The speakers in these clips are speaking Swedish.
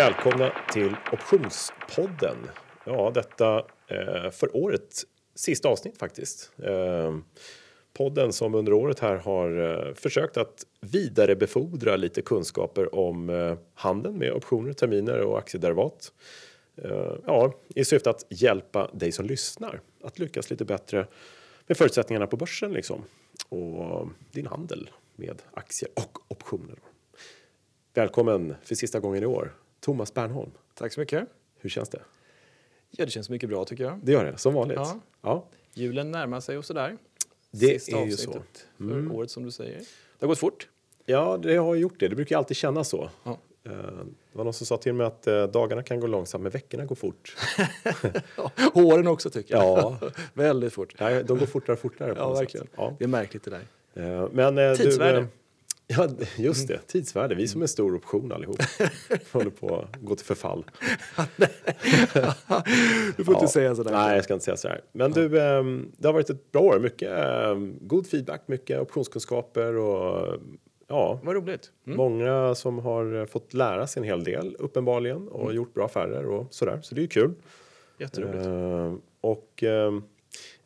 Välkomna till Optionspodden. Ja, detta eh, för året sista avsnitt faktiskt. Eh, podden som under året här har eh, försökt att vidarebefordra lite kunskaper om eh, handeln med optioner, terminer och aktiederivat. Eh, ja, i syfte att hjälpa dig som lyssnar att lyckas lite bättre med förutsättningarna på börsen liksom och din handel med aktier och optioner. Välkommen för sista gången i år, Thomas Bernholm. Tack så mycket. Hur känns det? Ja, det känns mycket bra tycker jag. Det gör det, som vanligt. Ja. ja. Julen närmar sig och sådär. Det Sista är ju så. Mm. För året som du säger. Det har gått fort. Ja, det har gjort det. Det brukar alltid kännas så. Ja. Eh, Det var någon som sa till mig att eh, dagarna kan gå långsamt, men veckorna går fort. Åren också tycker jag. Ja, Väldigt fort. nej, de går fortare och fortare. På Ja, verkligen. Ja. Det är märkligt det där. Eh, Men Tidsvärde. Du, ja, just det. Tidsvärde. Vi som är en stor option allihop. håller på att gå till förfall. Du får Ja. inte säga sådär. Nej, jag ska inte säga så här. Men du, eh, det har varit ett bra år. Mycket eh, god feedback, mycket optionskunskaper och ja, Vad roligt. Mm. Många som har fått lära sig en hel del uppenbarligen och Mm. gjort bra affärer och sådär. Så det är ju kul. Jätteroligt. Eh, och eh,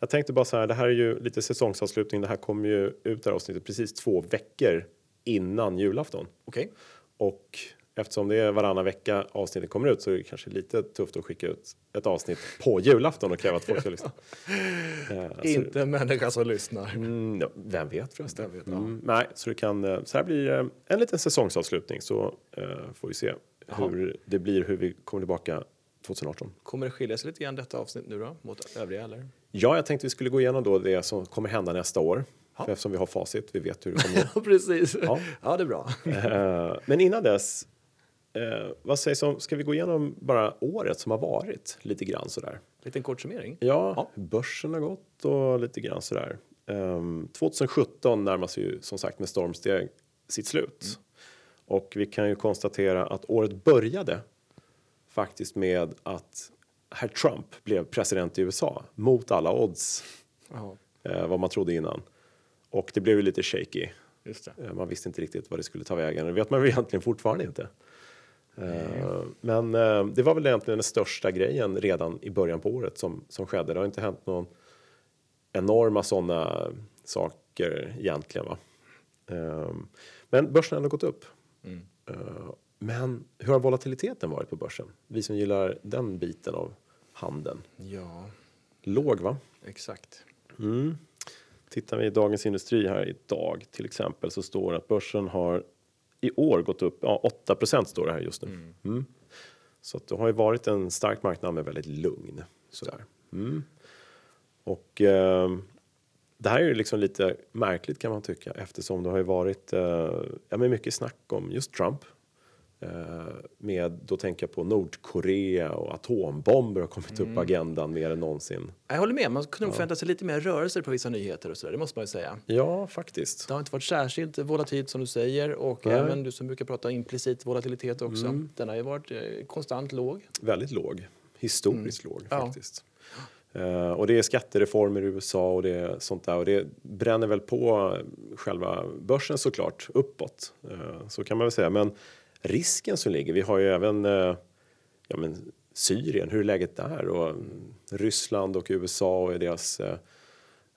jag tänkte bara så här, det här är ju lite säsongsavslutning. Det här kommer ju ut det här avsnittet precis två veckor innan julafton. Okej. Och eftersom det är varannan vecka avsnittet kommer ut så är det kanske lite tufft att skicka ut ett avsnitt på julafton och kräva att folk ska lyssna. Så- Inte en människa som lyssnar. Mm, ja, vem vet förresten? Vem vet, ja. mm, nej, så det kan. eh, Så här blir eh, en liten säsongsavslutning så eh, får vi se Jaha. hur det blir, hur vi kommer tillbaka 2018. Kommer det skilja sig lite grann detta avsnitt nu då? Mot övriga eller? Ja, jag tänkte vi skulle gå igenom då det som kommer hända nästa år. Ja. För eftersom vi har facit, vi vet hur det kommer Ja, precis. Ja. Ja, det är bra. Eh, Men innan dess, eh, vad sägs om, ska vi gå igenom bara året som har varit lite grann sådär? Liten kort summering. Ja, Ja. börsen har gått och lite grann sådär. Um, 2017 närmar sig ju som sagt med stormsteg sitt slut. Och vi kan ju konstatera att året började faktiskt med att herr Trump blev president i USA mot alla odds Jaha, eh, vad man trodde innan. Och det blev ju lite shaky. Eh, Man visste inte riktigt vad det skulle ta vägen. Det vet man väl egentligen fortfarande inte. Eh, Men eh, det var väl egentligen den största grejen redan i början på året som, som skedde. Det har inte hänt någon enorma sådana saker egentligen. Va? Eh, Men börsen har ändå gått upp. Mm. Men hur har volatiliteten varit på börsen? Vi som gillar den biten av handeln. Ja, Låg va? exakt. Mm. Tittar vi i Dagens Industri här idag till exempel så står det att börsen har i år gått upp, ja 8 står det här just nu. Mm. Så att det har ju varit en stark marknad med väldigt lugn. Sådär. Mm. Och eh, det här är ju liksom lite märkligt kan man tycka eftersom det har ju varit eh, ja, men mycket snack om just Trump. Eh, med, då tänker jag på Nordkorea och atombomber har kommit upp på agendan mer än någonsin. Jag håller med, man kunde nog förvänta sig lite mer rörelser på vissa nyheter och sådär, det måste man ju säga. Ja, faktiskt. Det har inte varit särskilt volatilt som du säger och Nej. även du som brukar prata implicit volatilitet också. Mm. Den har ju varit eh, konstant låg. väldigt låg. Historiskt låg Mm. Ja. faktiskt. Eh, och det är skattereformer i USA och det är sånt där och det bränner väl på själva börsen såklart uppåt. Eh, så kan man väl säga. Men risken som ligger, vi har ju även eh, ja, men Syrien, hur är läget där? Och mm, Ryssland och USA och deras eh,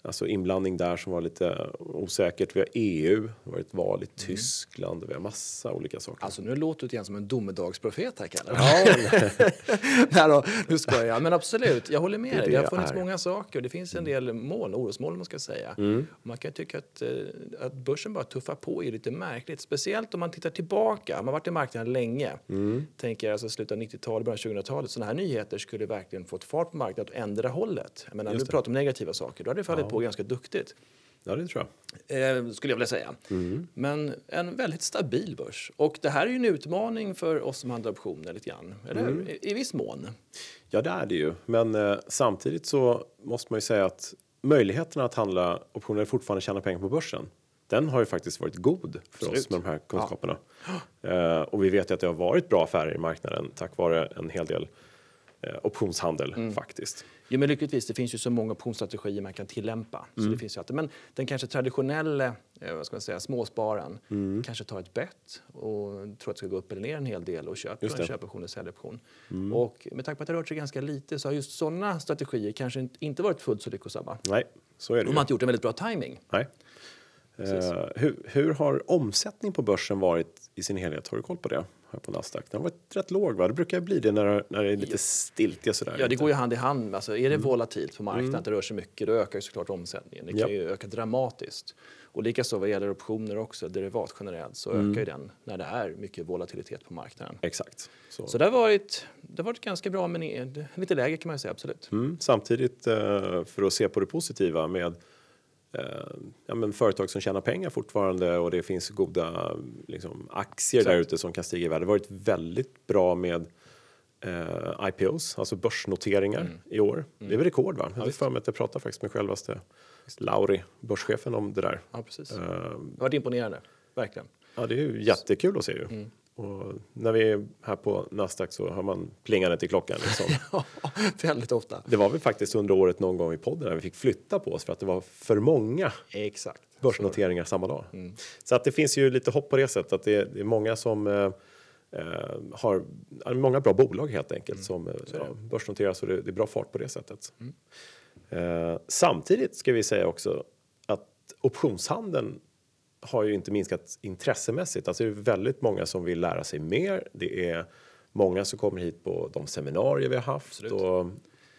alltså inblandning där som var lite osäkert. Vi har EU, det har varit val i Tyskland vi har massa olika saker. Alltså nu låter du lite grann som en domedagsprofet här Kalle. Ja, men- Nej då, nu skojar jag. Men absolut, jag håller med Det dig. det Det har jag funnits är. Mm. många saker. Det finns en del moln, orosmoln man ska säga. Man kan tycka att, eh, att börsen bara tuffar på är lite märkligt. Speciellt om man tittar tillbaka. Man har varit i marknaden länge. Mm. Tänker alltså slutet av 90-talet, början av 2000-talet. Sådana här nyheter skulle verkligen fått fart på marknaden och ändra hållet. Just nu det. pratar om negativa saker. Då hade det fallit på ganska duktigt. ja, det tror jag. Eh, skulle jag vilja säga. Mm. Men en väldigt stabil börs. Och det här är ju en utmaning för oss som handlar optioner lite grann. Eller Mm. I, I viss mån. Ja, det är det ju. Men eh, samtidigt så måste man ju säga att möjligheterna att handla optioner och fortfarande tjäna pengar på börsen. Den har ju faktiskt varit god för oss Absolut. med de här kunskaperna. Eh, och vi vet ju att det har varit bra affärer i marknaden tack vare en hel del eh, optionshandel Mm. faktiskt. Jo, men lyckligtvis, det finns ju så många optionsstrategier man kan tillämpa. Så Mm. det finns ju alltid. Men den kanske traditionella eh, vad ska man säga, småspararen Mm. kanske tar ett bett och tror att det ska gå upp eller ner en hel del och köper. Mm. en köpoption eller säljoption. Och med tanke på att det rört sig ganska lite så har just sådana strategier kanske inte- varit fullt så lyckosamma. Nej, så är det De ju. har inte gjort en väldigt bra timing. Nej. Eh, hur, hur har omsättning på börsen varit i sin helhet? Har du koll på det? Här på Nasdaq? Den har varit rätt låg va? Det brukar bli det när, när det är lite stiltje sådär. Ja, det går ju hand i hand. Alltså, är det volatilt på marknaden, att det rör sig mycket, då ökar ju såklart omsättningen. Det kan Ja. ju öka dramatiskt. Och likaså vad gäller optioner också, derivat generellt, så ökar ju den när det är mycket volatilitet på marknaden. Exakt. Så. Så det har varit, det har varit ganska bra, men lite lägre kan man ju säga, absolut. Mm. Samtidigt, eh, för att se på det positiva med ja, men företag som tjänar pengar fortfarande och det finns goda liksom, aktier där ute som kan stiga i värde. Det har varit väldigt bra med eh, IPOs, alltså börsnoteringar Mm. i år. Det är väl rekord va? Jag har för mig att jag pratade faktiskt med självaste Lauri, börschefen, om det där. Ja, precis. Eh, Det har varit imponerande, verkligen. Ja, det är ju jättekul att se ju. Mm. Och när vi är här på Nasdaq så har man plingandet i klockan. Liksom. Ja, väldigt ofta. Det var väl faktiskt under året någon gång i podden när vi fick flytta på oss för att det var för många Exakt. börsnoteringar samma dag. Så att det finns ju lite hopp på det sättet att det är, det är många som eh, eh, har många bra bolag helt enkelt som eh, ja, börsnoteras och det, det är bra fart på det sättet. Eh, samtidigt ska vi säga också att optionshandeln har ju inte minskat intressemässigt. Alltså det är väldigt många som vill lära sig mer. Det är många som kommer hit på de seminarier vi har haft Absolut. och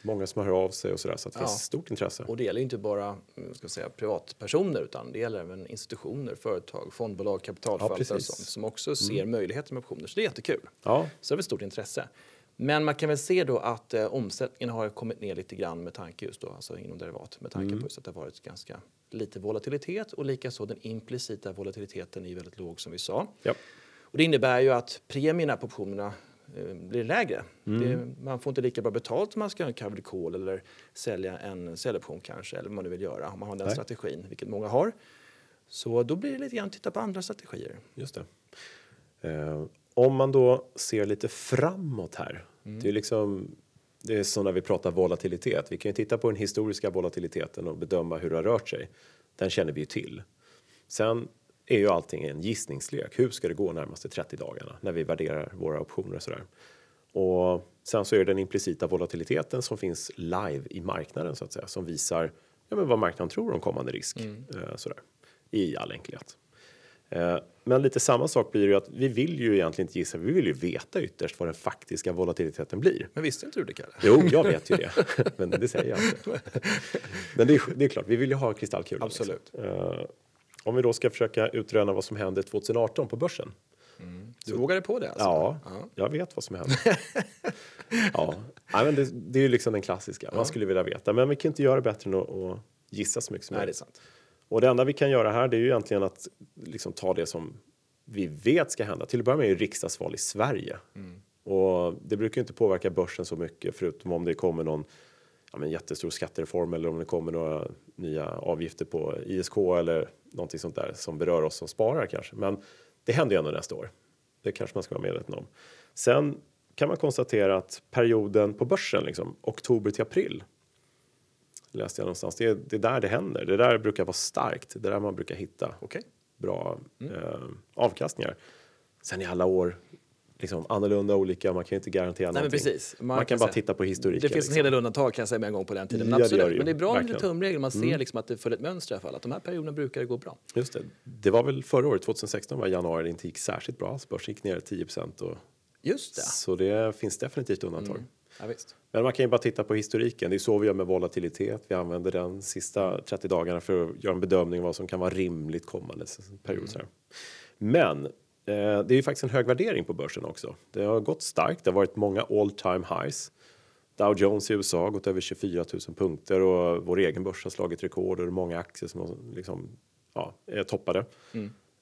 många som hör av sig och sådär. Så det Ja. finns stort intresse. Och det gäller ju inte bara mm, ska säga, privatpersoner utan det gäller även institutioner, företag, fondbolag, kapitalförvaltare och precis. sånt, som också ser möjligheter med optioner. Så det är jättekul. Ja, Så det är väl stort intresse. Men man kan väl se då att eh, omsättningen har kommit ner lite grann med tanke just då, alltså inom derivat, med tanke på just att det har varit ganska lite volatilitet och likaså den implicita volatiliteten är väldigt låg som vi sa. ja. Och det innebär ju att premierna på optionerna eh, blir lägre. Det, man får inte lika bra betalt om man ska ha en covered call eller sälja en säljoption kanske, eller vad man nu vill göra om man har den Nej. strategin, vilket många har. Så då blir det lite grann titta på andra strategier. Just det. Eh, om man då ser lite framåt här. Det är liksom det är så när vi pratar volatilitet. Vi kan ju titta på den historiska volatiliteten och bedöma hur det har rört sig. Den känner vi ju till. Sen är ju allting en gissningslek. Hur ska det gå närmaste 30 dagarna när vi värderar våra optioner och sådär. Och sen så är det den implicita volatiliteten som finns live i marknaden så att säga som visar ja, men vad marknaden tror om kommande risk. Eh, sådär, I all enkelhet. Eh, Men lite samma sak blir ju att vi vill ju egentligen inte gissa, vi vill ju veta ytterst vad den faktiska volatiliteten blir. Men visste inte du det, Kalle? Jo, jag vet ju det, men det säger jag inte. Men det är, det är klart, vi vill ju ha kristallkulan. Absolut. Liksom. Om vi då ska försöka utröna vad som händer 2018 på börsen. Du vågade på det alltså? Ja, Ja. jag vet vad som händer. ja, Nej, men det, det är ju liksom den klassiska. Man skulle vilja veta, men vi kan inte göra bättre än att, att gissa så mycket som Nej, det är möjligt. sant. Och det enda vi kan göra här det är ju egentligen att liksom ta det som vi vet ska hända. Till att börja med är det riksdagsval i Sverige. Och det brukar inte påverka börsen så mycket förutom om det kommer någon ja, men jättestor skattereform eller om det kommer några nya avgifter på ISK eller någonting sånt där som berör oss som sparar kanske. Men det händer ju ändå nästa år. Det kanske man ska vara medveten om. Sen kan man konstatera att perioden på börsen, liksom, oktober till april, läste jag någonstans, det är, det är där det händer. Det där brukar vara starkt. Det är där man brukar hitta Okej. bra eh, avkastningar. Sen i alla år liksom annorlunda olika, man kan ju inte garantera Nej, någonting. precis. Man, kan bara titta på historiken. Det finns en liksom. hel del undantag kan jag säga med en gång på den tiden. Men, Ja, absolut. det ju. men det är bra med Verkligen. Mm. tumregel. Man ser liksom att det följer ett mönster i alla fall. Att de här perioderna brukar det gå bra. Just det. Det var väl förra året, 2016 var januari, det inte gick särskilt bra. Börsen gick ner 10 och Just det. Så det finns definitivt undantag. Mm. Ja. Men man kan ju bara titta på historiken. Det är så vi gör med volatilitet. Vi använder den sista 30 dagarna för att göra en bedömning av vad som kan vara rimligt kommande period. här. Men eh, det är ju faktiskt en hög värdering på börsen också. Det har gått starkt. Det har varit många all time highs. Dow Jones i USA har gått över 24 000 punkter och vår egen börs har slagit rekord och många aktier som liksom, ja, är toppade.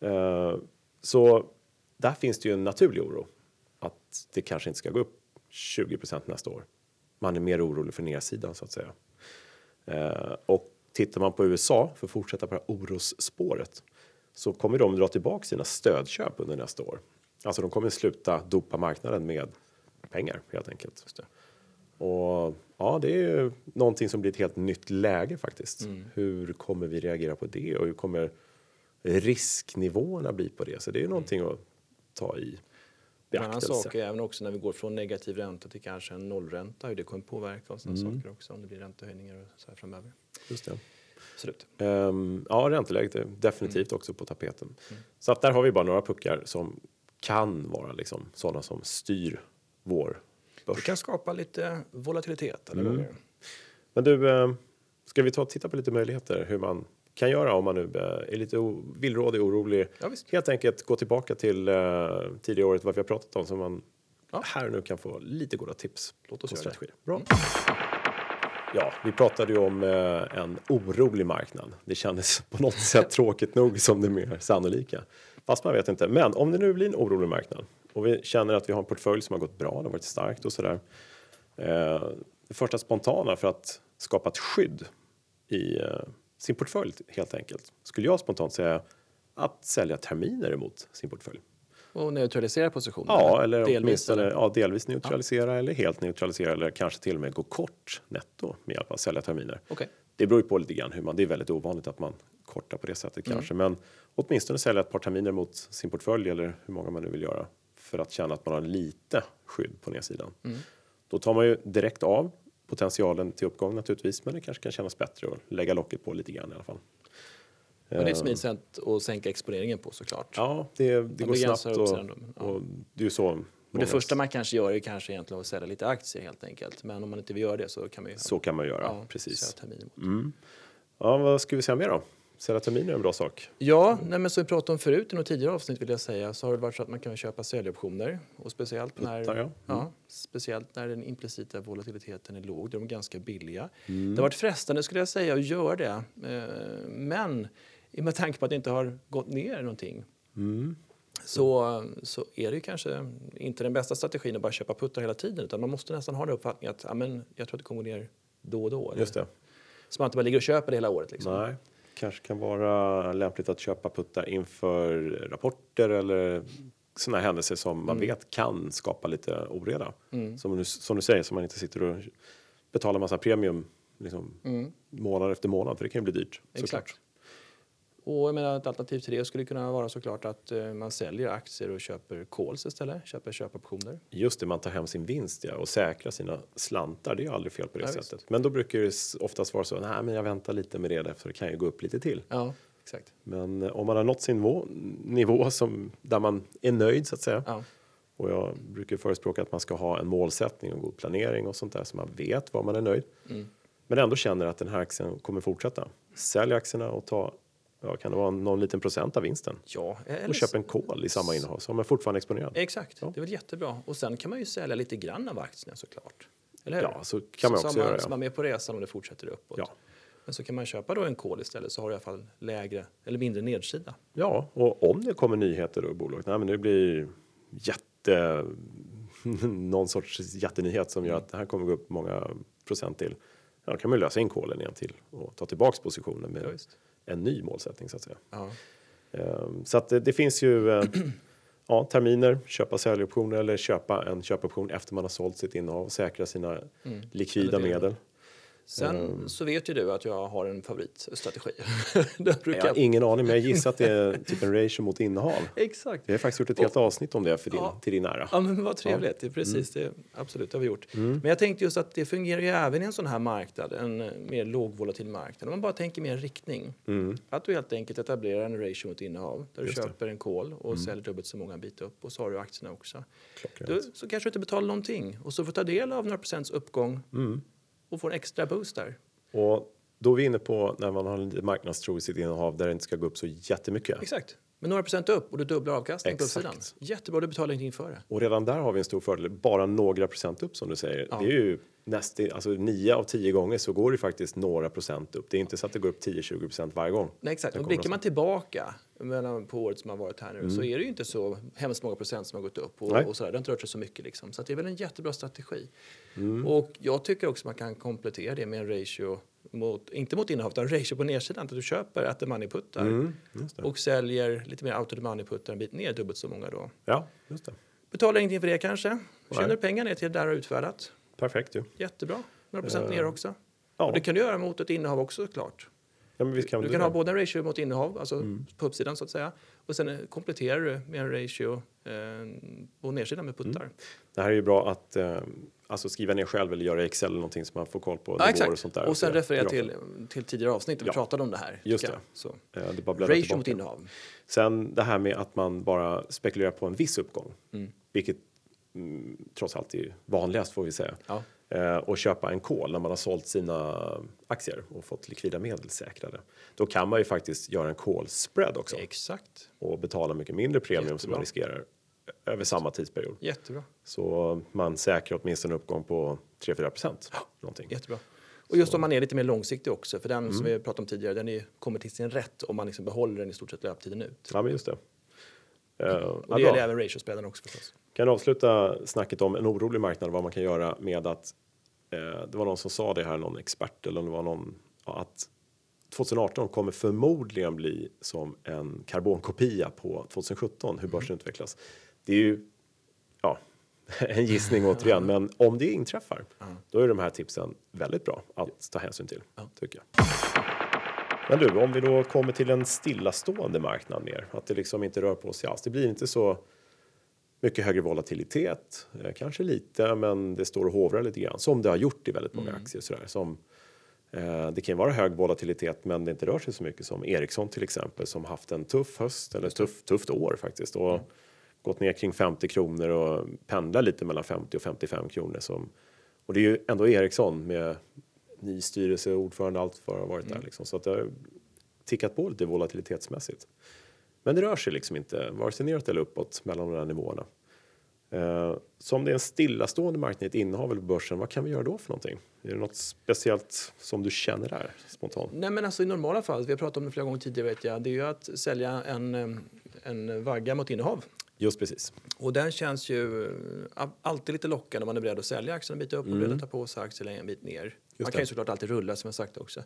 Eh, så där finns det ju en naturlig oro att det kanske inte ska gå upp 20% nästa år. Man är mer orolig för nedsidan så att säga. Eh, och tittar man på USA, för att fortsätta på det här orosspåret, så kommer de dra tillbaka sina stödköp under nästa år. Alltså de kommer sluta dopa marknaden med pengar helt enkelt. Och ja, det är ju någonting som blir ett helt nytt läge faktiskt. Mm. Hur kommer vi reagera på det och hur kommer risknivåerna bli på det? Så det är ju någonting att ta i En annan beaktelse. sak är även också när vi går från negativ ränta till kanske en nollränta, hur det kommer påverka och sådana saker också om det blir räntehöjningar och så här framöver. Just det. Absolut. Ehm, ja, ränteläget är definitivt Mm. också på tapeten. Så att där har vi bara några puckar som kan vara liksom sådana som styr vår Det börs. kan skapa lite volatilitet. Eller Mm. det. Men du, eh, ska vi ta och titta på lite möjligheter hur man kan göra om man nu eh, är lite villrådig, orolig. Ja, visst. Helt enkelt gå tillbaka till eh, tidigare året vad vi har pratat om så man Ja. här nu kan få lite goda tips. Låt oss göra det. strategier. Bra. Ja, vi pratade ju om eh, en orolig marknad. Det kändes på något sätt tråkigt nog som det mer sannolika. Fast man vet inte. Men om det nu blir en orolig marknad och vi känner att vi har en portfölj som har gått bra, det har varit starkt och sådär. Eh, det första spontana för att skapa ett skydd i eh, sin portfölj helt enkelt skulle jag spontant säga att sälja terminer emot sin portfölj. Och neutralisera positionen? Ja, eller delvis, åtminstone eller? ja, delvis neutralisera eller helt neutralisera eller kanske till och med gå kort netto med hjälp av sälja terminer. Okej. Det beror ju på lite grann hur man, det är väldigt ovanligt att man kortar på det sättet Mm. kanske, men åtminstone sälja ett par terminer mot sin portfölj eller hur många man nu vill göra för att känna att man har lite skydd på nedsidan. Mm. Då tar man ju direkt av potentialen till uppgång naturligtvis, men det kanske kan kännas bättre att lägga locket på lite grann i alla fall. Och det är ett smidigt sätt att sänka exponeringen på såklart. Ja, det, det går snabbt och, men, ja. och det är ju så. Och det första man kanske gör är kanske egentligen att sälja lite aktier helt enkelt. Men om man inte vill göra det så kan man ju Så kan man göra, ja, precis. emot. Ja, vad ska vi säga mer då? Terminer är en bra sak. Ja, nej, men som vi pratade om förut i något tidigare avsnitt vill jag säga så har det varit så att man kan köpa säljoptioner och speciellt när, Puttar, ja. ja, speciellt när den implicita volatiliteten är låg. De är ganska billiga. Mm. Det har varit frestande skulle jag säga att göra det. Eh, Men i med tanke på att det inte har gått ner någonting Mm. så, så är det ju kanske inte den bästa strategin att bara köpa puttar hela tiden utan man måste nästan ha den uppfattningen att ja, men jag tror att det kommer ner då och då. eller? Just det. Så man inte bara ligger och köper det hela året. Liksom. Nej, kanske kan vara lämpligt att köpa puttar inför rapporter eller sådana händelser som Mm. man vet kan skapa lite oreda. Som, du, som du säger, så man inte sitter och betalar massa premium liksom, månad efter månad, för det kan ju bli dyrt. Mm. Exakt. Såklart. Och jag menar, ett alternativ till det skulle kunna vara såklart att eh, man säljer aktier och köper calls istället, köper köpoptioner. Just det, man tar hem sin vinst ja, och säkrar sina slantar. Det är ju aldrig fel på det Ja, visst. sättet. Men då brukar det oftast vara så, nej men jag väntar lite med det för det kan ju gå upp lite till. Ja, exakt. Men eh, om man har nått sin nivå, nivå som, där man är nöjd så att säga. Ja, Och jag brukar förespråka att man ska ha en målsättning och god planering och sånt där så man vet var man är nöjd. Mm. Men ändå känner att den här aktien kommer fortsätta. Sälj aktierna och ta, ja, kan det vara någon liten procent av vinsten. ja eller Och köp en kol i samma innehav så är man fortfarande exponerad. Exakt, det är väl jättebra. Och sen kan man ju sälja lite grann av aktierna såklart. Eller hur? Ja, så kan man så, också så man, göra, Så ja. man är med på resan om det fortsätter uppåt. Ja. Men så kan man köpa då en kol istället så har du i alla fall lägre eller mindre nedsida. Ja, och om det kommer nyheter då i bolaget, nej men det blir jätte, någon sorts jättenyhet som gör att det här kommer gå upp många procent till. Ja, då kan man lösa in kolen igen till och ta tillbaks positionen med Ja. En ny målsättning så att säga. Ja. Ehm, Så att det, det finns ju eh, ja, terminer, köpa säljoptioner eller köpa en köpoption efter man har sålt sitt innehav och säkra sina likvida Eller det. medel. Sen Ehm. så vet ju du att jag har en favoritstrategi. Brukar... Jag har ingen aning, men jag gissar att det är typ en ratio mot innehav. Exakt. Vi har faktiskt gjort ett helt avsnitt om det för din, Ja. till din ära. Ja, men vad trevligt. Det är precis det. Absolut, det har vi gjort. Men jag tänkte just att det fungerar ju även i en sån här marknad, en eh, mer lågvolatil marknad. Om man bara tänker mer riktning. Att du helt enkelt etablerar en ratio mot innehav där du Just det. köper en call och säljer dubbelt så många bit upp och så har du aktierna också. Du, så kanske du inte betalar någonting och så får du ta del av några procents uppgång och får en extra boost där. Och då är vi inne på när man har lite marknadstro i sitt innehav där det inte ska gå upp så jättemycket. Exakt. Men några procent upp och du dubblar avkastningen på uppsidan. Jättebra, du betalar ingenting för det. Och redan där har vi en stor fördel. Bara några procent upp som du säger. Ja. Det är ju nästan, alltså nio av tio gånger så går det faktiskt några procent upp. Det är inte så att det går upp 10-20 procent varje gång. Nej, exakt. Och blickar man tillbaka mellan, på året som har varit här nu så är det ju inte så hemskt många procent som har gått upp och, Nej. och sådär. Det har inte rört sig så mycket liksom. Så att det är väl en jättebra strategi. Mm. Och jag tycker också man kan komplettera det med en ratio mot, inte mot innehav, utan ratio på nedsidan. Att du köper at the money-puttar Mm, och säljer lite mer out of the money-puttar en bit ner, dubbelt så många då. Ja, just det. Betalar ingenting för det kanske. Tjänar pengar ner till det där du har utfärdat. Perfekt ju. Jättebra. Några procent ner också. Ja, Och det kan du göra mot ett innehav också såklart. ja kan Du du kan ha både en ratio mot innehav, alltså på uppsidan så att säga. Och sen eh, kompletterar du med en ratio eh, på nedsidan med puttar. Det här är ju bra att eh, alltså skriva ner själv eller göra i Excel eller någonting så man får koll på Ja, nivåer och sånt där. Och sen se referera grafer. till, till tidigare avsnitt där vi Ja. pratade om det här. Just det. jag. Så. Det bara Ratio mot tillbaka. innehav. Sen det här med att man bara spekulerar på en viss uppgång, Mm. vilket mm, trots allt är vanligast får vi säga. Ja. Eh, och köpa en call när man har sålt sina aktier och fått likvida medel säkrade. Då kan man ju faktiskt göra en call spread också Exakt. och betala mycket mindre premium som Jättebra. man riskerar över samma tidsperiod. Jättebra. Så man säkrar åtminstone en uppgång på 3-4 procent. Någonting. Jättebra. Och just om man är lite mer långsiktig också, för den Mm. som vi pratade om tidigare, den är kommer till sin rätt om man liksom behåller den i stort sett löptiden ut. Ja, men just det. Eh, ja, Och det bra. gäller även ratio-spreaden också förstås. Kan avsluta snacket om en orolig marknad vad man kan göra med att eh, det var någon som sa det här, någon expert eller om det var någon ja, att 2018 kommer förmodligen bli som en karbonkopia på 2017 hur börsen utvecklas. Det är ju ja, en gissning återigen, men om det inträffar, då är de här tipsen väldigt bra att ta hänsyn till, tycker jag. Men du, om vi då kommer till en stillastående marknad mer, att det liksom inte rör på sig alls. Det blir inte så mycket högre volatilitet, eh, kanske lite, men det står och hovrar lite grann som det har gjort i väldigt många aktier. Sådär, som, eh, det kan vara hög volatilitet, men det inte rör sig så mycket som Ericsson till exempel, som haft en tuff höst eller tuff, tufft år faktiskt och gått ner kring 50 kronor och pendlar lite mellan 50 och 55 kronor. Som, och det är ju ändå Ericsson med ny styrelse, ordförande, allt vad har varit där liksom, så att det har tickat på lite volatilitetsmässigt. Men det rör sig liksom inte vare sig neråt eller uppåt mellan de här nivåerna. Eh, så om det är en stillastående marknad i ett innehav eller på börsen, vad kan vi göra då för någonting? Är det något speciellt som du känner där spontant? Nej, men alltså i normala fall, vi har pratat om det flera gånger tidigare, vet jag, det är ju att sälja en, eh, en vagga mot innehav. Just precis. Och den känns ju eh, alltid lite lockande om man är beredd att sälja aktien en bit upp och beredd att ta på sig aktien en bit ner. Man kan ju såklart alltid rulla som jag sagt också.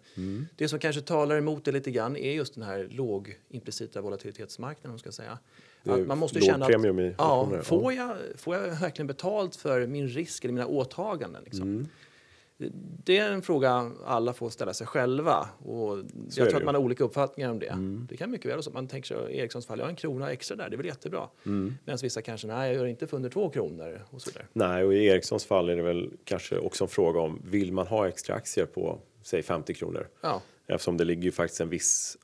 Det som kanske talar emot det lite grann är just den här låg implicita volatilitetsmarknaden. Ska jag säga. Att man måste känna i att, ja, får, jag, får jag verkligen betalt för min risk eller mina åtaganden? Liksom? Mm. Det är en fråga alla får ställa sig själva. Och jag det tror. Mm. att man har olika uppfattningar om det. Det kan mycket väl så man tänker sig i Ericssons fall, jag har en krona extra där, det är väl jättebra. Mm. Medan vissa kanske, nej jag gör inte för under två kronor och så vidare. Nej, och i Ericssons fall är det väl kanske också en fråga om vill man ha extra aktier på säg 50 kronor? Ja, Eftersom det ligger ju faktiskt en viss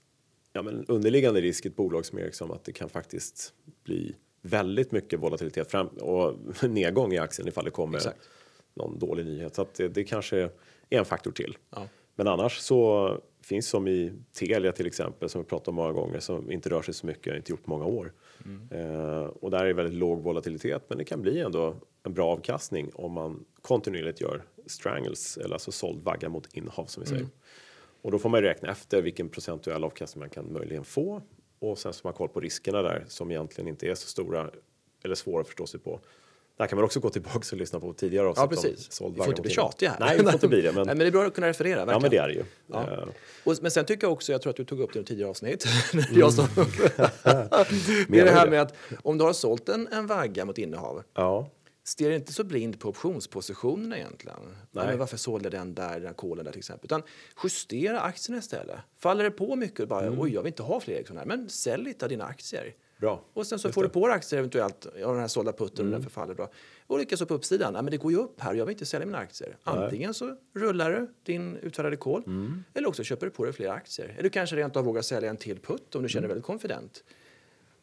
ja, men underliggande risk i ett bolag som Ericsson att det kan faktiskt bli väldigt mycket volatilitet fram och nedgång i aktien ifall det kommer Exakt. Någon dålig nyhet. Så att det, det kanske är en faktor till. ja. Men annars så finns som i Telia till exempel som vi pratat om många gånger som inte rör sig så mycket, inte gjort många år. Eh, och där är väldigt låg volatilitet men det kan bli ändå en bra avkastning om man kontinuerligt gör strangles eller alltså såld vagga mot innehav som vi säger. Och då får man räkna efter vilken procentuell avkastning man kan möjligen få och sen så har man koll på riskerna där som egentligen inte är så stora eller svåra att förstå sig på. Där kan man också gå tillbaka och lyssna på tidigare avsnitt ja precis. Vi får inte bli tjatiga här. Nej, det får inte bli det. Men, Nej, men det är bra att kunna referera. ja, Verkligen. men det är det ju. Ja. Eh, Och, men sen tycker jag också, jag tror att du tog upp det i tidigare avsnitt, jag som, det är det här med att om du har sålt en, en vagga mot innehav, ja. stirra inte så blind på optionspositionerna egentligen. Nej. Men varför sålde den där, den kolen där till exempel. Utan justera aktierna istället. Faller det på mycket, bara, Mm. oj jag vill inte ha fler Ericsson här, men sälj lite av dina aktier. Bra. Och sen så Just får det. du på dig aktier eventuellt av den här sålda putten Mm. och den förfaller bra. Och likaså på uppsidan, nej, men det går ju upp här och jag vill inte sälja mina aktier. Antingen så rullar du din utfärdade call Mm. eller också köper du på dig fler aktier. Eller du kanske rent av vågar sälja en till putt om du Mm. känner dig väldigt confident.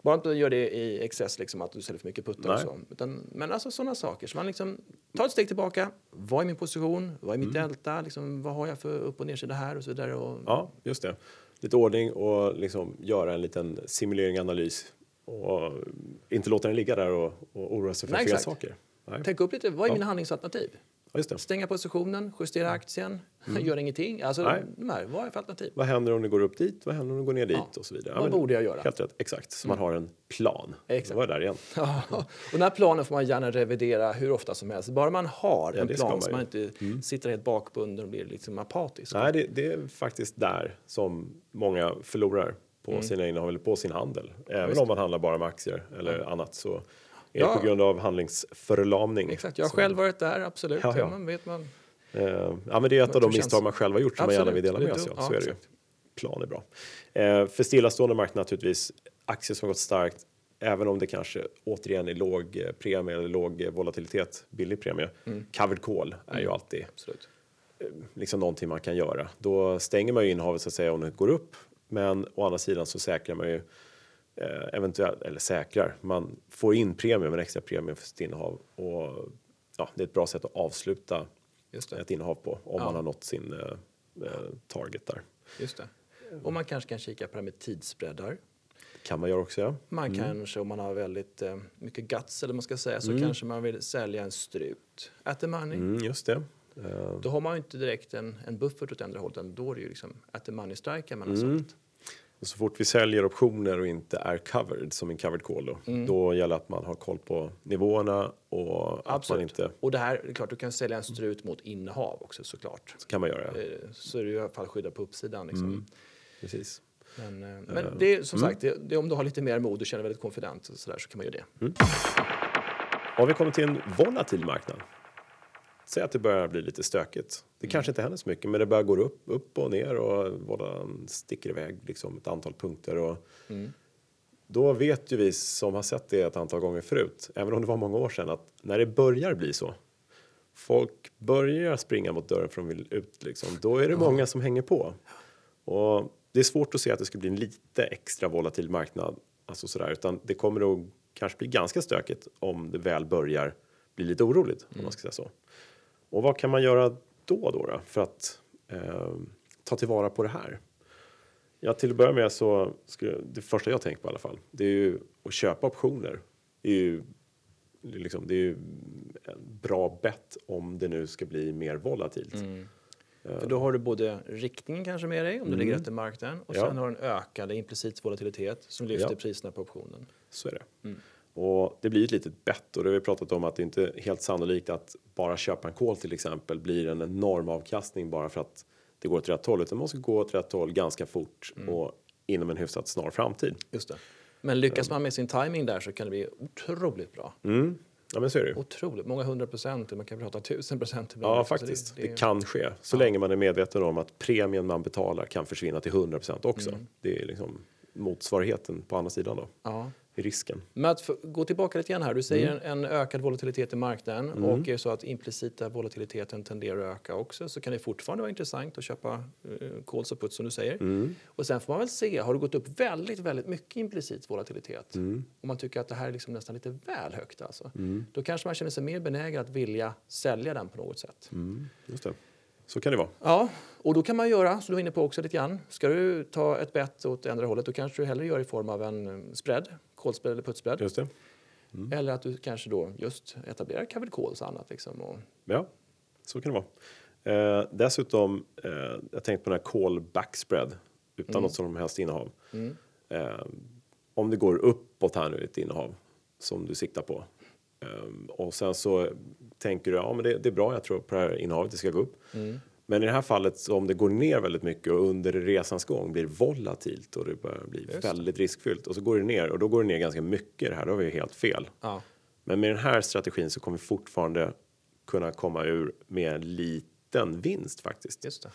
Bara inte gör det i excess, liksom, att du säljer för mycket puttar och så. Utan, men alltså sådana saker. Så man liksom tar ett steg tillbaka. Vad är min position? Vad är mitt Mm. delta? Liksom, vad har jag för upp och nedsida här och så vidare. Och, Ja, just det. Lite ordning och liksom göra en liten simulering, analys och inte låta den ligga där och, och oroa sig för Nej, fel exakt. saker. Nej. Tänk upp lite, vad är Ja. mina handlingsalternativ? Ja, just det. Stänga positionen, justera aktien, gör ingenting. Alltså, Mm. Nej. de här, vad är för alternativ? Vad händer om det går upp dit? Vad händer om det går ner dit? Ja. Och så vidare. Vad borde jag göra? Helt rätt, exakt. Så man har en plan. Exakt. Det var där igen. Ja, och den här planen får man gärna revidera hur ofta som helst. Bara man har Ja, en plan man så. Mm. man inte sitter helt bakbunden och blir liksom apatisk. Nej, det, det är faktiskt där som många förlorar på Mm. sina innehav eller på sin handel. Även om man handlar bara med aktier eller annat så Är Ja. det på grund av handlingsförlamning? Exakt, jag har själv varit där, absolut. Ja, Ja, man vet man. Eh, ja, men det är ett av de Hur känns- misstag man själv har gjort som man gärna vill dela Absolut, med sig av. Så är det ju. Plan är bra. Eh, för stillastående marknad naturligtvis, aktier som har gått starkt, även om det kanske återigen är låg eh, premie eller låg eh, volatilitet, billig premie. Mm. Covered call är ju alltid Absolut. liksom någonting man kan göra. Då stänger man ju innehavet så att säga om det går upp, men å andra sidan så säkrar man ju eh, eventuellt, eller säkrar, man får in premium, en extra premium för sitt innehav och ja, det är ett bra sätt att avsluta ett innehav på om Ja. man har nått sin eh, eh, target där. Just det. Och man kanske kan kika på det här med tidsspreadar. Kan man göra också, ja. Man kanske, om man har väldigt eh, mycket guts, eller man ska säga, så kanske man vill sälja en strut at the money. Mm, just det. Eh, Då har man ju inte direkt en, en buffert åt andra hållet, då är det ju liksom at the money strike man har Mm. sålt. Så fort vi säljer optioner och inte är covered, som en covered call då, Mm. då gäller att man har koll på nivåerna och att man Absolut. inte, Och det här, det är klart, du kan sälja en strut mot innehav också såklart. så kan man göra. Eh, Så är du i alla fall skyddad på uppsidan. Liksom. Precis. Men, eh, men det är som sagt, det, det, om du har lite mer mod och känner väldigt konfident så, där, så kan man göra det. Har vi kommit till en volatil marknad? Säg att det börjar bli lite stökigt. Det kanske inte händer så mycket, men det börjar gå upp, upp och ner och vålan sticker iväg liksom ett antal punkter. Och Då vet ju vi som har sett det ett antal gånger förut, även om det var många år sedan, att när det börjar bli så, folk börjar springa mot dörren för de vill ut, liksom, då är det många som hänger på. Och det är svårt att se att det skulle bli en lite extra volatil marknad, alltså sådär, utan det kommer nog kanske bli ganska stökigt om det väl börjar bli lite oroligt, om man ska säga så. Och vad kan man göra då, då, då för att eh, ta tillvara på det här? Ja, till att börja med så, skulle, det första jag tänker på i alla fall, det är ju att köpa optioner. Det är ju, liksom, det är ju en bra bett om det nu ska bli mer volatilt. För då har du både riktningen kanske med dig om du ligger efter marknaden och Ja. sen har du en ökande implicit volatilitet som lyfter Ja. priserna på optionen. Så är det. Och det blir ett litet bett och det har vi pratat om att det inte är helt sannolikt att bara köpa en kol till exempel blir en enorm avkastning bara för att det går åt rätt håll utan man måste gå åt rätt håll ganska fort och inom en hyfsat snar framtid. Just det. Men lyckas man med sin timing där så kan det bli otroligt bra. Mm. Ja men så är det. Otroligt, många hundra procent, man kan prata tusen procent. Ja. Så faktiskt, det, det- kan ske. Så länge man är medveten om att premien man betalar kan försvinna till 100% också. Det är liksom motsvarigheten på andra sidan då, Ja. i risken. Men att gå tillbaka lite grann här. Du säger Mm. en, en ökad volatilitet i marknaden och är det så att implicita volatiliteten tenderar att öka också så kan det fortfarande vara intressant att köpa uh, calls och puts som du säger. Mm. Och sen får man väl se, har det gått upp väldigt, väldigt mycket implicit volatilitet Mm. och man tycker att det här är liksom nästan lite väl högt alltså. Då kanske man känner sig mer benägen att vilja sälja den på något sätt. Mm. Just det. Så kan det vara. Ja, och då kan man göra, som du var inne på också lite grann, ska du ta ett bett åt andra hållet då kanske du hellre gör i form av en spread, call-spread eller put-spread. Just det. Eller att du kanske då just etablerar covered calls och annat. Liksom. Och, Ja, så kan det vara. Eh, dessutom, eh, jag tänkte på den här call backspread utan något som helst innehav. Eh, om det går uppåt här nu ett innehav som du siktar på och sen så tänker du ja men det, det är bra, jag tror på det här innehavet, det ska gå upp. Men i det här fallet, så om det går ner väldigt mycket och under resans gång blir volatilt och det börjar bli det. väldigt riskfyllt och så går det ner och då går det ner ganska mycket det här, då har vi helt fel. ja. Men med den här strategin så kommer vi fortfarande kunna komma ur med en liten vinst faktiskt. Just det.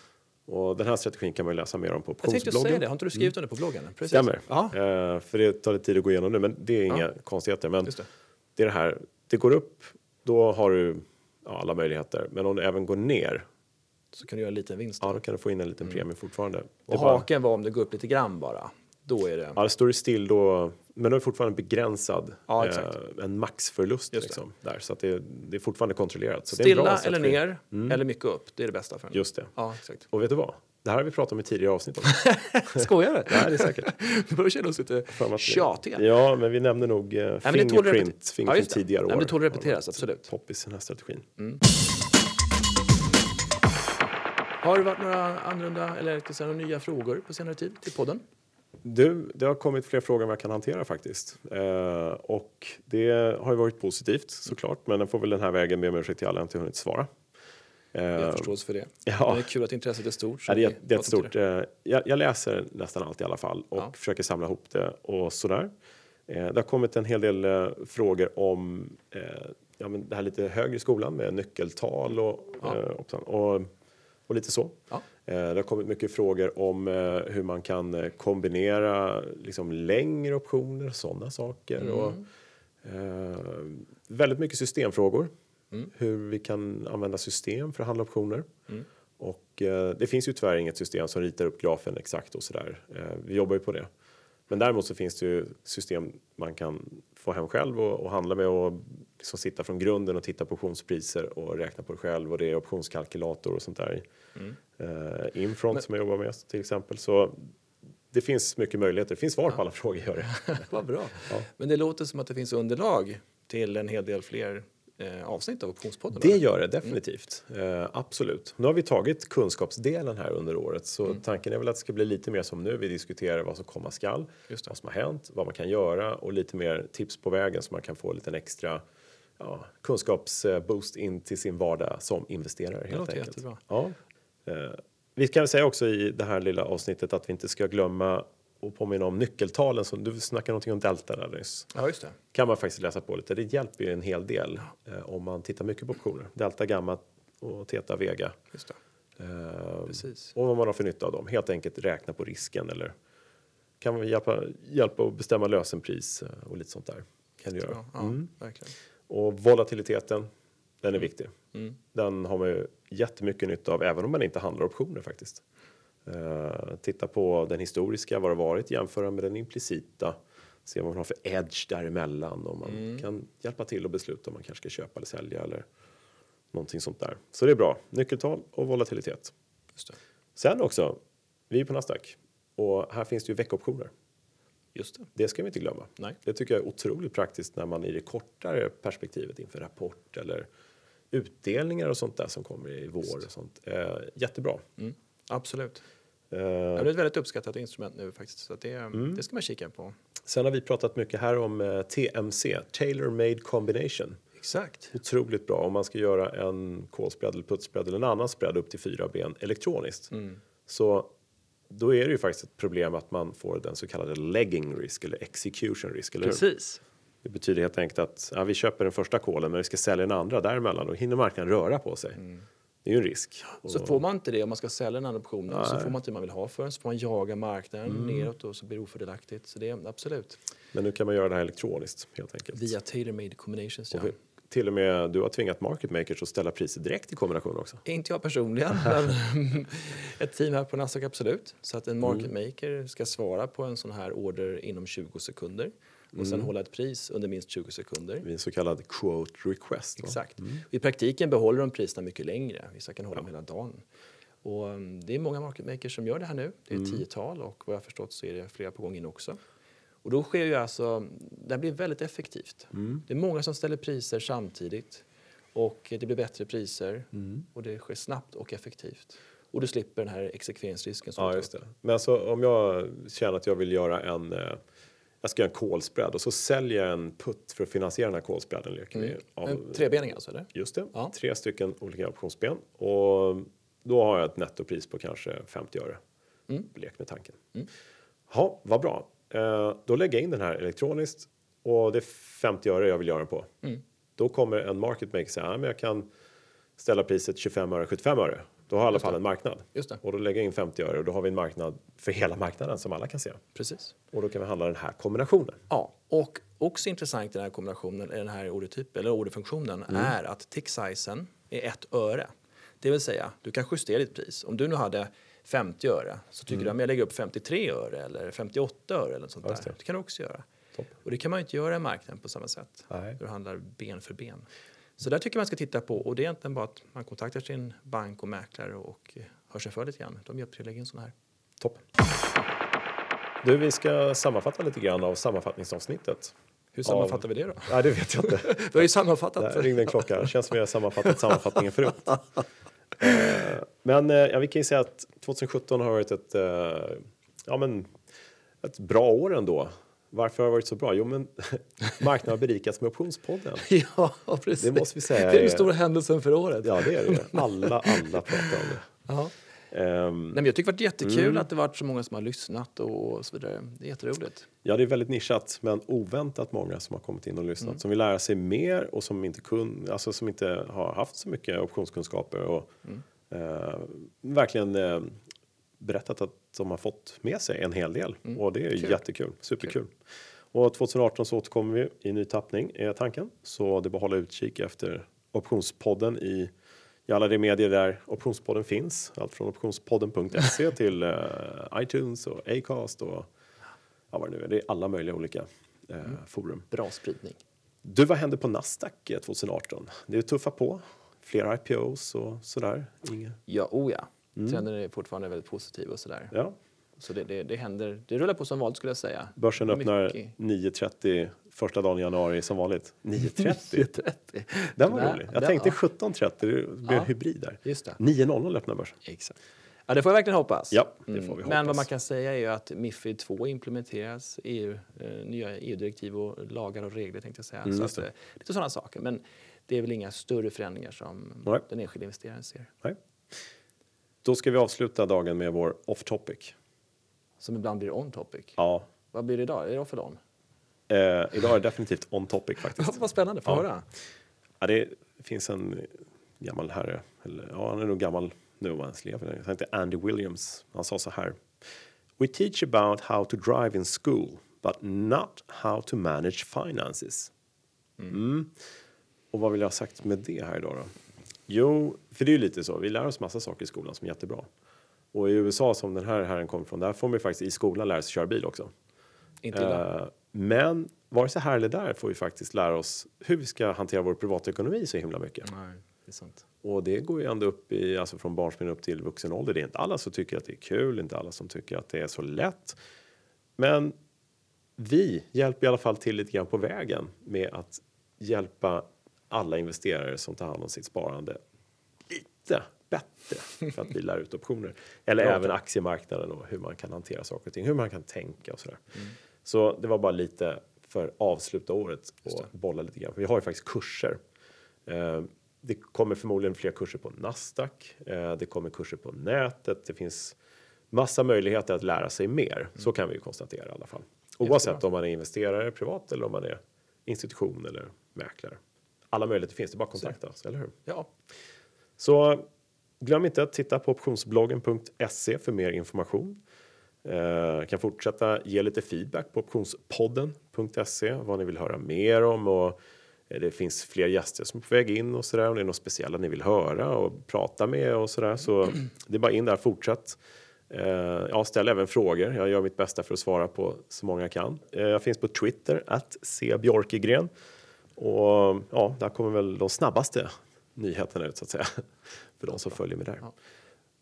Och den här strategin kan man läsa mer om på Jag tänkte säga optionsbloggen. det, har inte du skrivit under på bloggen? Precis. Stämmer. Ja, Eh, för det tar lite tid att gå igenom nu, men det är inga konstigheter. Men just det. det är det här, det går upp, då har du ja, alla möjligheter. Men om det även går ner, Så kan du göra en liten vinst. ja Då. då kan du få in en liten premie fortfarande. Det och bara, haken var om det går upp lite grann bara. Då är det... ja, det står det still då, men då är det fortfarande begränsad, Ja, eh, en maxförlust det. liksom, där. Så att det, det är fortfarande kontrollerat. Så det Stilla eller ner, eller mycket upp. Det är det bästa för en. Just det. Ja, exakt. Och vet du vad? Det här har vi pratat om i tidigare avsnitt också. Skojar du? Nej, det är säkert. Nu börjar vi känna oss lite tjatiga. Ja, men vi nämner nog eh, det att Fingerprint, Fingerprint Ja, det. tidigare Nej, år. men det tål att repeteras, absolut. Poppis den här strategin. Har det varit några annorlunda eller några nya frågor på senare tid till podden? Du, det har kommit fler frågor än vad jag kan hantera faktiskt. Eh, och det har ju varit positivt såklart, men den får väl den här vägen be om ursäkt till alla jag inte hunnit svara. Eh, Jag har förståelse för det. ja. Det är kul att intresset är stort. Ja, det är, det är stort. Eh, jag, jag läser nästan allt i alla fall och Ja. försöker samla ihop det och sådär. Eh, det har kommit en hel del eh, frågor om eh, ja, men det här lite högre i skolan med nyckeltal och, Ja. eh, och, och, och lite så. Ja. Eh, Det har kommit mycket frågor om eh, hur man kan eh, kombinera liksom, längre optioner, sådana saker. Och, eh, väldigt mycket systemfrågor. Hur vi kan använda system för att handla optioner. Och eh, det finns ju tyvärr inget system som ritar upp grafen exakt och sådär. Eh, vi jobbar ju på det. Men däremot så finns det ju system man kan få hem själv och, och handla med och liksom sitta från grunden och titta på optionspriser och räkna på det själv och det är optionskalkylator och sånt där. Eh, Infront som jag jobbar med till exempel. Så det finns mycket möjligheter. Det finns svar på alla frågor gör det. Vad bra. Men det låter som att det finns underlag till en hel del fler eh, avsnitt av Optionspodden. Det gör det definitivt. Eh, absolut. Nu har vi tagit kunskapsdelen här under året så Mm. tanken är väl att det ska bli lite mer som nu. Vi diskuterar vad som komma skall, vad som har hänt, vad man kan göra och lite mer tips på vägen så man kan få lite extra ja, kunskapsboost in till sin vardag som investerare. helt låter enkelt. jättebra. Ja. Eh, vi kan säga också i det här lilla avsnittet att vi inte ska glömma och påminna om nyckeltalen. Som du snackade någonting om delta där nyss Ja, just det. kan man faktiskt läsa på lite. Det hjälper ju en hel del eh, om man tittar mycket på optioner. Delta, gamma och Theta, Vega. Just det. Eh, Precis. och vad man har för nytta av dem. Helt enkelt räkna på risken eller kan man hjälpa, hjälpa att bestämma lösenpris eh, och lite sånt där. Kan du göra. Ja, verkligen. Och volatiliteten, den är viktig. Mm. Den har man ju jättemycket nytta av även om man inte handlar optioner faktiskt. Eh, titta på den historiska, vad det har varit, jämföra med den implicita. Se vad man har för edge däremellan och man Mm. kan hjälpa till att besluta om man kanske ska köpa eller sälja eller någonting sånt där. Så det är bra. Nyckeltal och volatilitet. Sen också, vi är på Nasdaq och här finns det ju veckoptioner. Just det. Det ska vi inte glömma. Nej. Det tycker jag är otroligt praktiskt när man i det kortare perspektivet inför rapport eller utdelningar och sånt där som kommer i vår och sånt. Eh, jättebra. Mm. Absolut. Eh, Ja, det är ett väldigt uppskattat instrument nu faktiskt. Så det, Mm. det ska man kika på. sen har vi pratat mycket här om eh, TMC, Tailor Made Combination. Exakt. Otroligt bra om man ska göra en kolspread eller puttspread eller en annan spread upp till fyra ben elektroniskt. Mm. Så då är det ju faktiskt ett problem att man får den så kallade legging risk eller execution risk. Eller hur? Precis. Det betyder helt enkelt att ja, vi köper den första kolen men vi ska sälja den andra däremellan. Då hinner marknaden röra på sig. Det är ju en risk. Mm. Så Och- får man inte det om man ska sälja den andra optionen så Nej. får man inte det man vill ha för den. Så får man jaga marknaden neråt och så blir det ofördelaktigt. Så det är absolut. Men nu kan man göra det här elektroniskt helt enkelt. Via tailor made combinations. Ja. Till och med du har tvingat market makers att ställa priser direkt i kombination också. Inte jag personligen, men ett team här på Nasdaq absolut. Så att en market maker ska svara på en sån här order inom 20 sekunder och sen hålla ett pris under minst 20 sekunder. Vid en så kallad quote request. va? Exakt. I praktiken behåller de priserna mycket längre. Vissa kan hålla dem hela dagen. Och um, det är många market makers som gör det här nu. Det är ett tiotal och vad jag förstått så är det flera på gång in också. Och då sker ju alltså, det blir väldigt effektivt. Det är många som ställer priser samtidigt och det blir bättre priser och det sker snabbt och effektivt. Och du slipper den här exekveringsrisken. som Ja, just det. Men alltså om jag känner att jag vill göra en eh, jag ska göra en kolspread och så säljer jag en putt för att finansiera den här kolspreaden. Leker vi av, En trebening alltså, eller? Just det, Ja. tre stycken olika optionsben. Och då har jag ett nettopris på kanske 50 öre. Mm. Lek med tanken. Ja, vad bra. Eh, då lägger jag in den här elektroniskt och det är 50 öre jag vill göra den på. Mm. Då kommer en market maker säga att jag kan ställa priset 25 öre, 75 öre. Då har jag i alla fall en marknad. Och då lägger jag in 50 öre och då har vi en marknad för hela marknaden som alla kan se. Precis. Och då kan vi handla den här kombinationen. Ja, och också intressant i den här kombinationen, den här ordertypen, eller orderfunktionen, är att tick sizen är ett öre. Det vill säga, du kan justera ditt pris. Om du nu hade 50 öre så tycker du att jag lägger upp 53 öre eller 58 öre eller sånt Just där. det. Det kan du också göra. Topp. Och det kan man ju inte göra i marknaden på samma sätt. Nej. Du handlar ben för ben. Så där tycker jag man ska titta på och det är egentligen bara att man kontaktar sin bank och mäklare och eh, hör sig för lite grann. De hjälper till att lägga in sådana här. Toppen. Du, vi ska sammanfatta lite grann av sammanfattningsavsnittet. Hur sammanfattar vi det då? Nej, det vet jag inte. Vi har ju sammanfattat. Där ringde en klocka. Känns som vi har sammanfattat sammanfattningen förut. Men eh, ja, vi kan ju säga att 2017 har varit ett, eh, ja, men, ett bra år ändå. Varför har det varit så bra? Jo, men marknaden har berikats med Optionspodden. Ja, precis. Det måste vi säga Det är den stora händelsen för året. Ja, det är det. Alla, alla pratar om det. Ja. Ehm, Nej, men jag tycker det varit jättekul Mm. att det varit så många som har lyssnat och så vidare. Det är jätteroligt. Ja, det är väldigt nischat, men oväntat många som har kommit in och lyssnat. Mm. Som vill lära sig mer och som inte, kun, alltså som inte har haft så mycket optionskunskaper. Och Mm. Eh, verkligen eh, berättat att de har fått med sig en hel del. Och det är Mm. Kul. jättekul, superkul. Och 2018 så återkommer vi i ny tappning, är tanken. Så det är bara att hålla utkik efter Optionspodden i, i alla de medier där Optionspodden finns. Allt från optionspodden.se till eh, iTunes och Acast och ja, vad det nu är. Det är alla möjliga olika eh, forum. Bra spridning. Du, vad hände på Nasdaq eh, 2018? Det är tuffa på. Fler IPOs och sådär. Inga. Ja, oh ja. Trenden är fortfarande väldigt positiv och sådär. Ja, Så det, det, det händer. Det rullar på som vanligt skulle jag säga. börsen öppnar Mycket. 9.30 första dagen i januari som vanligt. 9.30? 30. Den var Där- rolig. Jag där- tänkte ja. 17.30, det blir Ja. hybrid där. Just det. 9.00 öppnar börsen. Exakt. Ja, det får jag verkligen hoppas. Ja, det får vi Mm. hoppas. Men vad man kan säga är ju att Mifid 2 implementeras, EU, eh, nya EU-direktiv och lagar och regler tänkte jag säga. Mm, så att, det. eh, lite sådana saker. Men det är väl inga större förändringar som Nej. den enskilda investeraren ser. Nej. Då ska vi avsluta dagen med vår off topic. Som ibland blir on topic. Ja, Vad blir det idag? Är det off eller on? eh, idag är det definitivt on topic faktiskt. Vad spännande, få Ja. höra. Ja, det finns en gammal herre, eller ja, han är nog gammal nu om han lever. Han heter Andy Williams. Han sa så här. We teach about how to drive in school, but not how to manage finances. Mm. Och vad vill jag ha sagt med det här idag då? Jo, för det är ju lite så. Vi lär oss massa saker i skolan som är jättebra. Och i USA som den här herren kommer från, där får ju faktiskt i skolan lära sig köra bil också. Inte illa. Eh, men vare sig här eller där får vi faktiskt lära oss hur vi ska hantera vår privatekonomi så himla mycket. Nej, det är sant. Och det går ju ända upp i, alltså från barnsben upp till vuxen ålder. Det är inte alla som tycker att det är kul, inte alla som tycker att det är så lätt. Men vi hjälper i alla fall till lite grann på vägen med att hjälpa alla investerare som tar hand om sitt sparande lite bättre för att vi lär ut optioner. Eller Bra. även aktiemarknaden och hur man kan hantera saker och ting, hur man kan tänka och sådär. Så det var bara lite för avsluta året och bolla lite grann. Vi har ju faktiskt kurser. Eh, det kommer förmodligen fler kurser på Nasdaq. Eh, det kommer kurser på nätet. Det finns massa möjligheter att lära sig mer. Så kan vi ju konstatera i alla fall. Oavsett om man är investerare privat eller om man är institution eller mäklare. Alla möjligheter finns, det är bara att kontakta oss, eller hur? Ja, Så glöm inte att titta på optionsbloggen.se för mer information. Eh, kan fortsätta ge lite feedback på optionspodden.se vad ni vill höra mer om och eh, det finns fler gäster som är på väg in och sådär om det är något speciella ni vill höra och prata med och sådär så det är bara in där, fortsätt. Eh, ja, ställ även frågor. Jag gör mitt bästa för att svara på så många jag kan. Eh, jag finns på Twitter, att cbjorkegren. Och ja, där kommer väl de snabbaste nyheterna ut så att säga. För de som följer med där. Ja.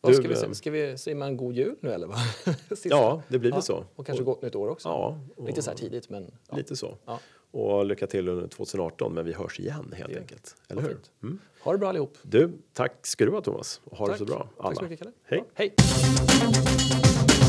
Vad Du, ska, vi, eh, ska vi säga en god jul nu eller? Va? Sista. Ja, det blir väl så. Och kanske gott nytt år också. Ja, och Lite så här tidigt men ja. lite så. Ja. Och lycka till under 2018, men vi hörs igen helt Ja. enkelt. Eller Vad hur? Mm. Ha det bra allihop. Du, tack ska du ha Thomas. Och ha det Tack. så bra. Tack så alla. mycket Kalle. Hej. Ja, hej.